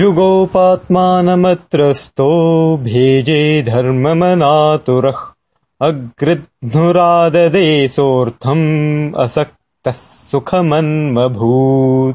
युगोपात्मानमत्र स्तो भेजे धर्ममनातुरः अग्रिध्नुराददेशोऽर्थम् असक्तः सुखमन्मभूत्।